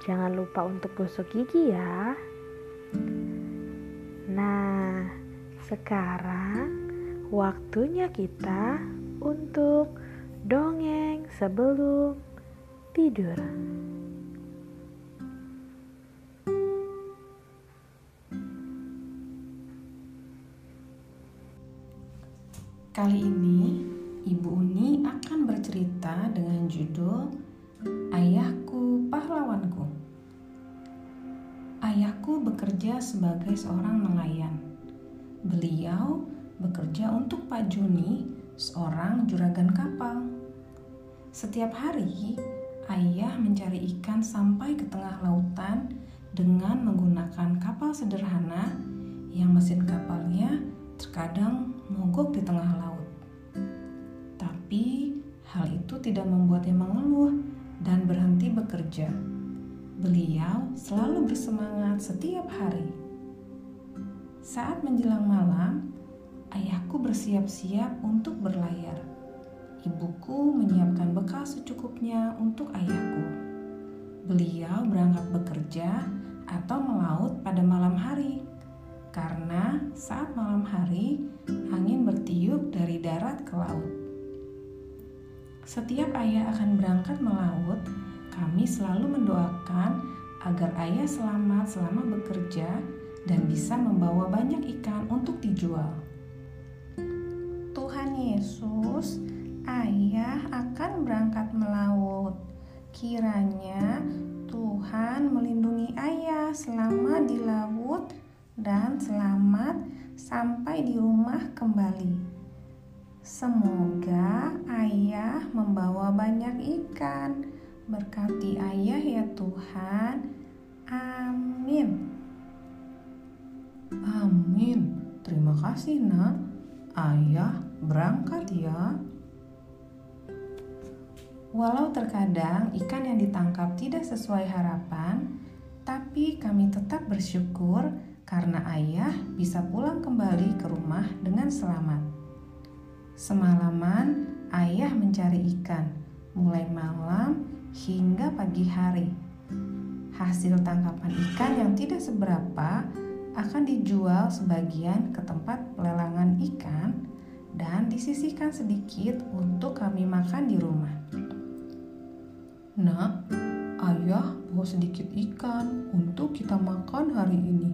jangan lupa untuk gosok gigi ya. Nah, sekarang waktunya kita untuk dongeng sebelum tidur. Kali ini, Ibu Uni akan bercerita dengan judul Ayahku Pahlawanku. Ayahku bekerja sebagai seorang nelayan. Beliau bekerja untuk Pak Juni, seorang juragan kapal. Setiap hari, ayah mencari ikan sampai ke tengah lautan dengan menggunakan kapal sederhana yang mesin kapalnya terkadang mogok di tengah laut. Tapi hal itu tidak membuatnya mengeluh dan berhenti bekerja. Beliau selalu bersemangat setiap hari. Saat menjelang malam, ayahku bersiap-siap untuk berlayar. Ibuku menyiapkan bekal secukupnya untuk ayahku. Beliau berangkat bekerja atau melaut pada malam hari, karena saat malam hari angin bertiup dari darat ke laut. Setiap ayah akan berangkat melaut, kami selalu mendoakan agar ayah selamat selama bekerja dan bisa membawa banyak ikan untuk dijual. Tuhan Yesus, ayah akan berangkat melaut. Kiranya Tuhan melindungi ayah selama di laut dan selamat sampai di rumah kembali. Semoga ayah membawa banyak ikan. Berkati ayah ya Tuhan. Amin. Amin. Terima kasih, Nak. Ayah berangkat ya. Walau terkadang ikan yang ditangkap tidak sesuai harapan, tapi kami tetap bersyukur karena ayah bisa pulang kembali ke rumah dengan selamat. Semalaman ayah mencari ikan, mulai malam hingga pagi hari. Hasil tangkapan ikan yang tidak seberapa akan dijual sebagian ke tempat pelelangan ikan dan disisihkan sedikit untuk kami makan di rumah. Nak, ayah bawa sedikit ikan untuk kita makan hari ini.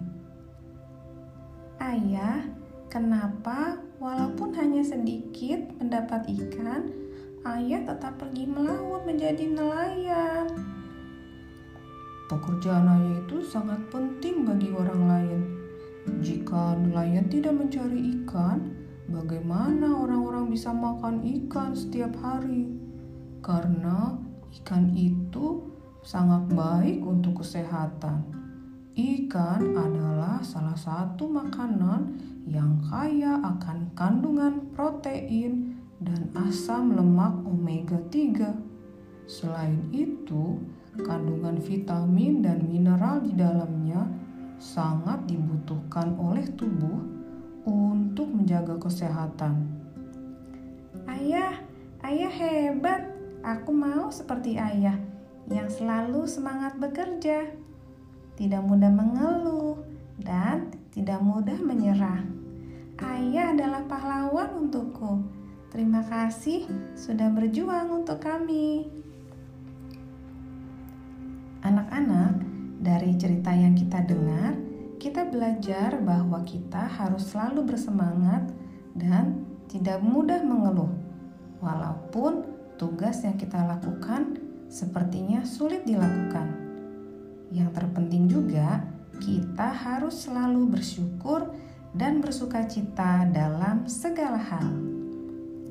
Ayah, kenapa walaupun hanya sedikit mendapat ikan, ayah tetap pergi melaut menjadi nelayan? Pekerjaan ayah itu sangat penting bagi orang lain. Jika nelayan tidak mencari ikan, bagaimana orang-orang bisa makan ikan setiap hari? Karena ikan itu sangat baik untuk kesehatan. Ikan adalah salah satu makanan yang kaya akan kandungan protein dan asam lemak omega 3. Selain itu, kandungan vitamin dan mineral di dalamnya sangat dibutuhkan oleh tubuh untuk menjaga kesehatan. Ayah, ayah hebat. Aku mau seperti ayah yang selalu semangat bekerja, tidak mudah mengeluh, dan tidak mudah menyerah. Ayah adalah pahlawan untukku. Terima kasih sudah berjuang untuk kami. Anak-anak, dari cerita yang kita dengar, kita belajar bahwa kita harus selalu bersemangat dan tidak mudah mengeluh, walaupun tugas yang kita lakukan sepertinya sulit dilakukan. Yang terpenting juga, kita harus selalu bersyukur dan bersuka cita dalam segala hal.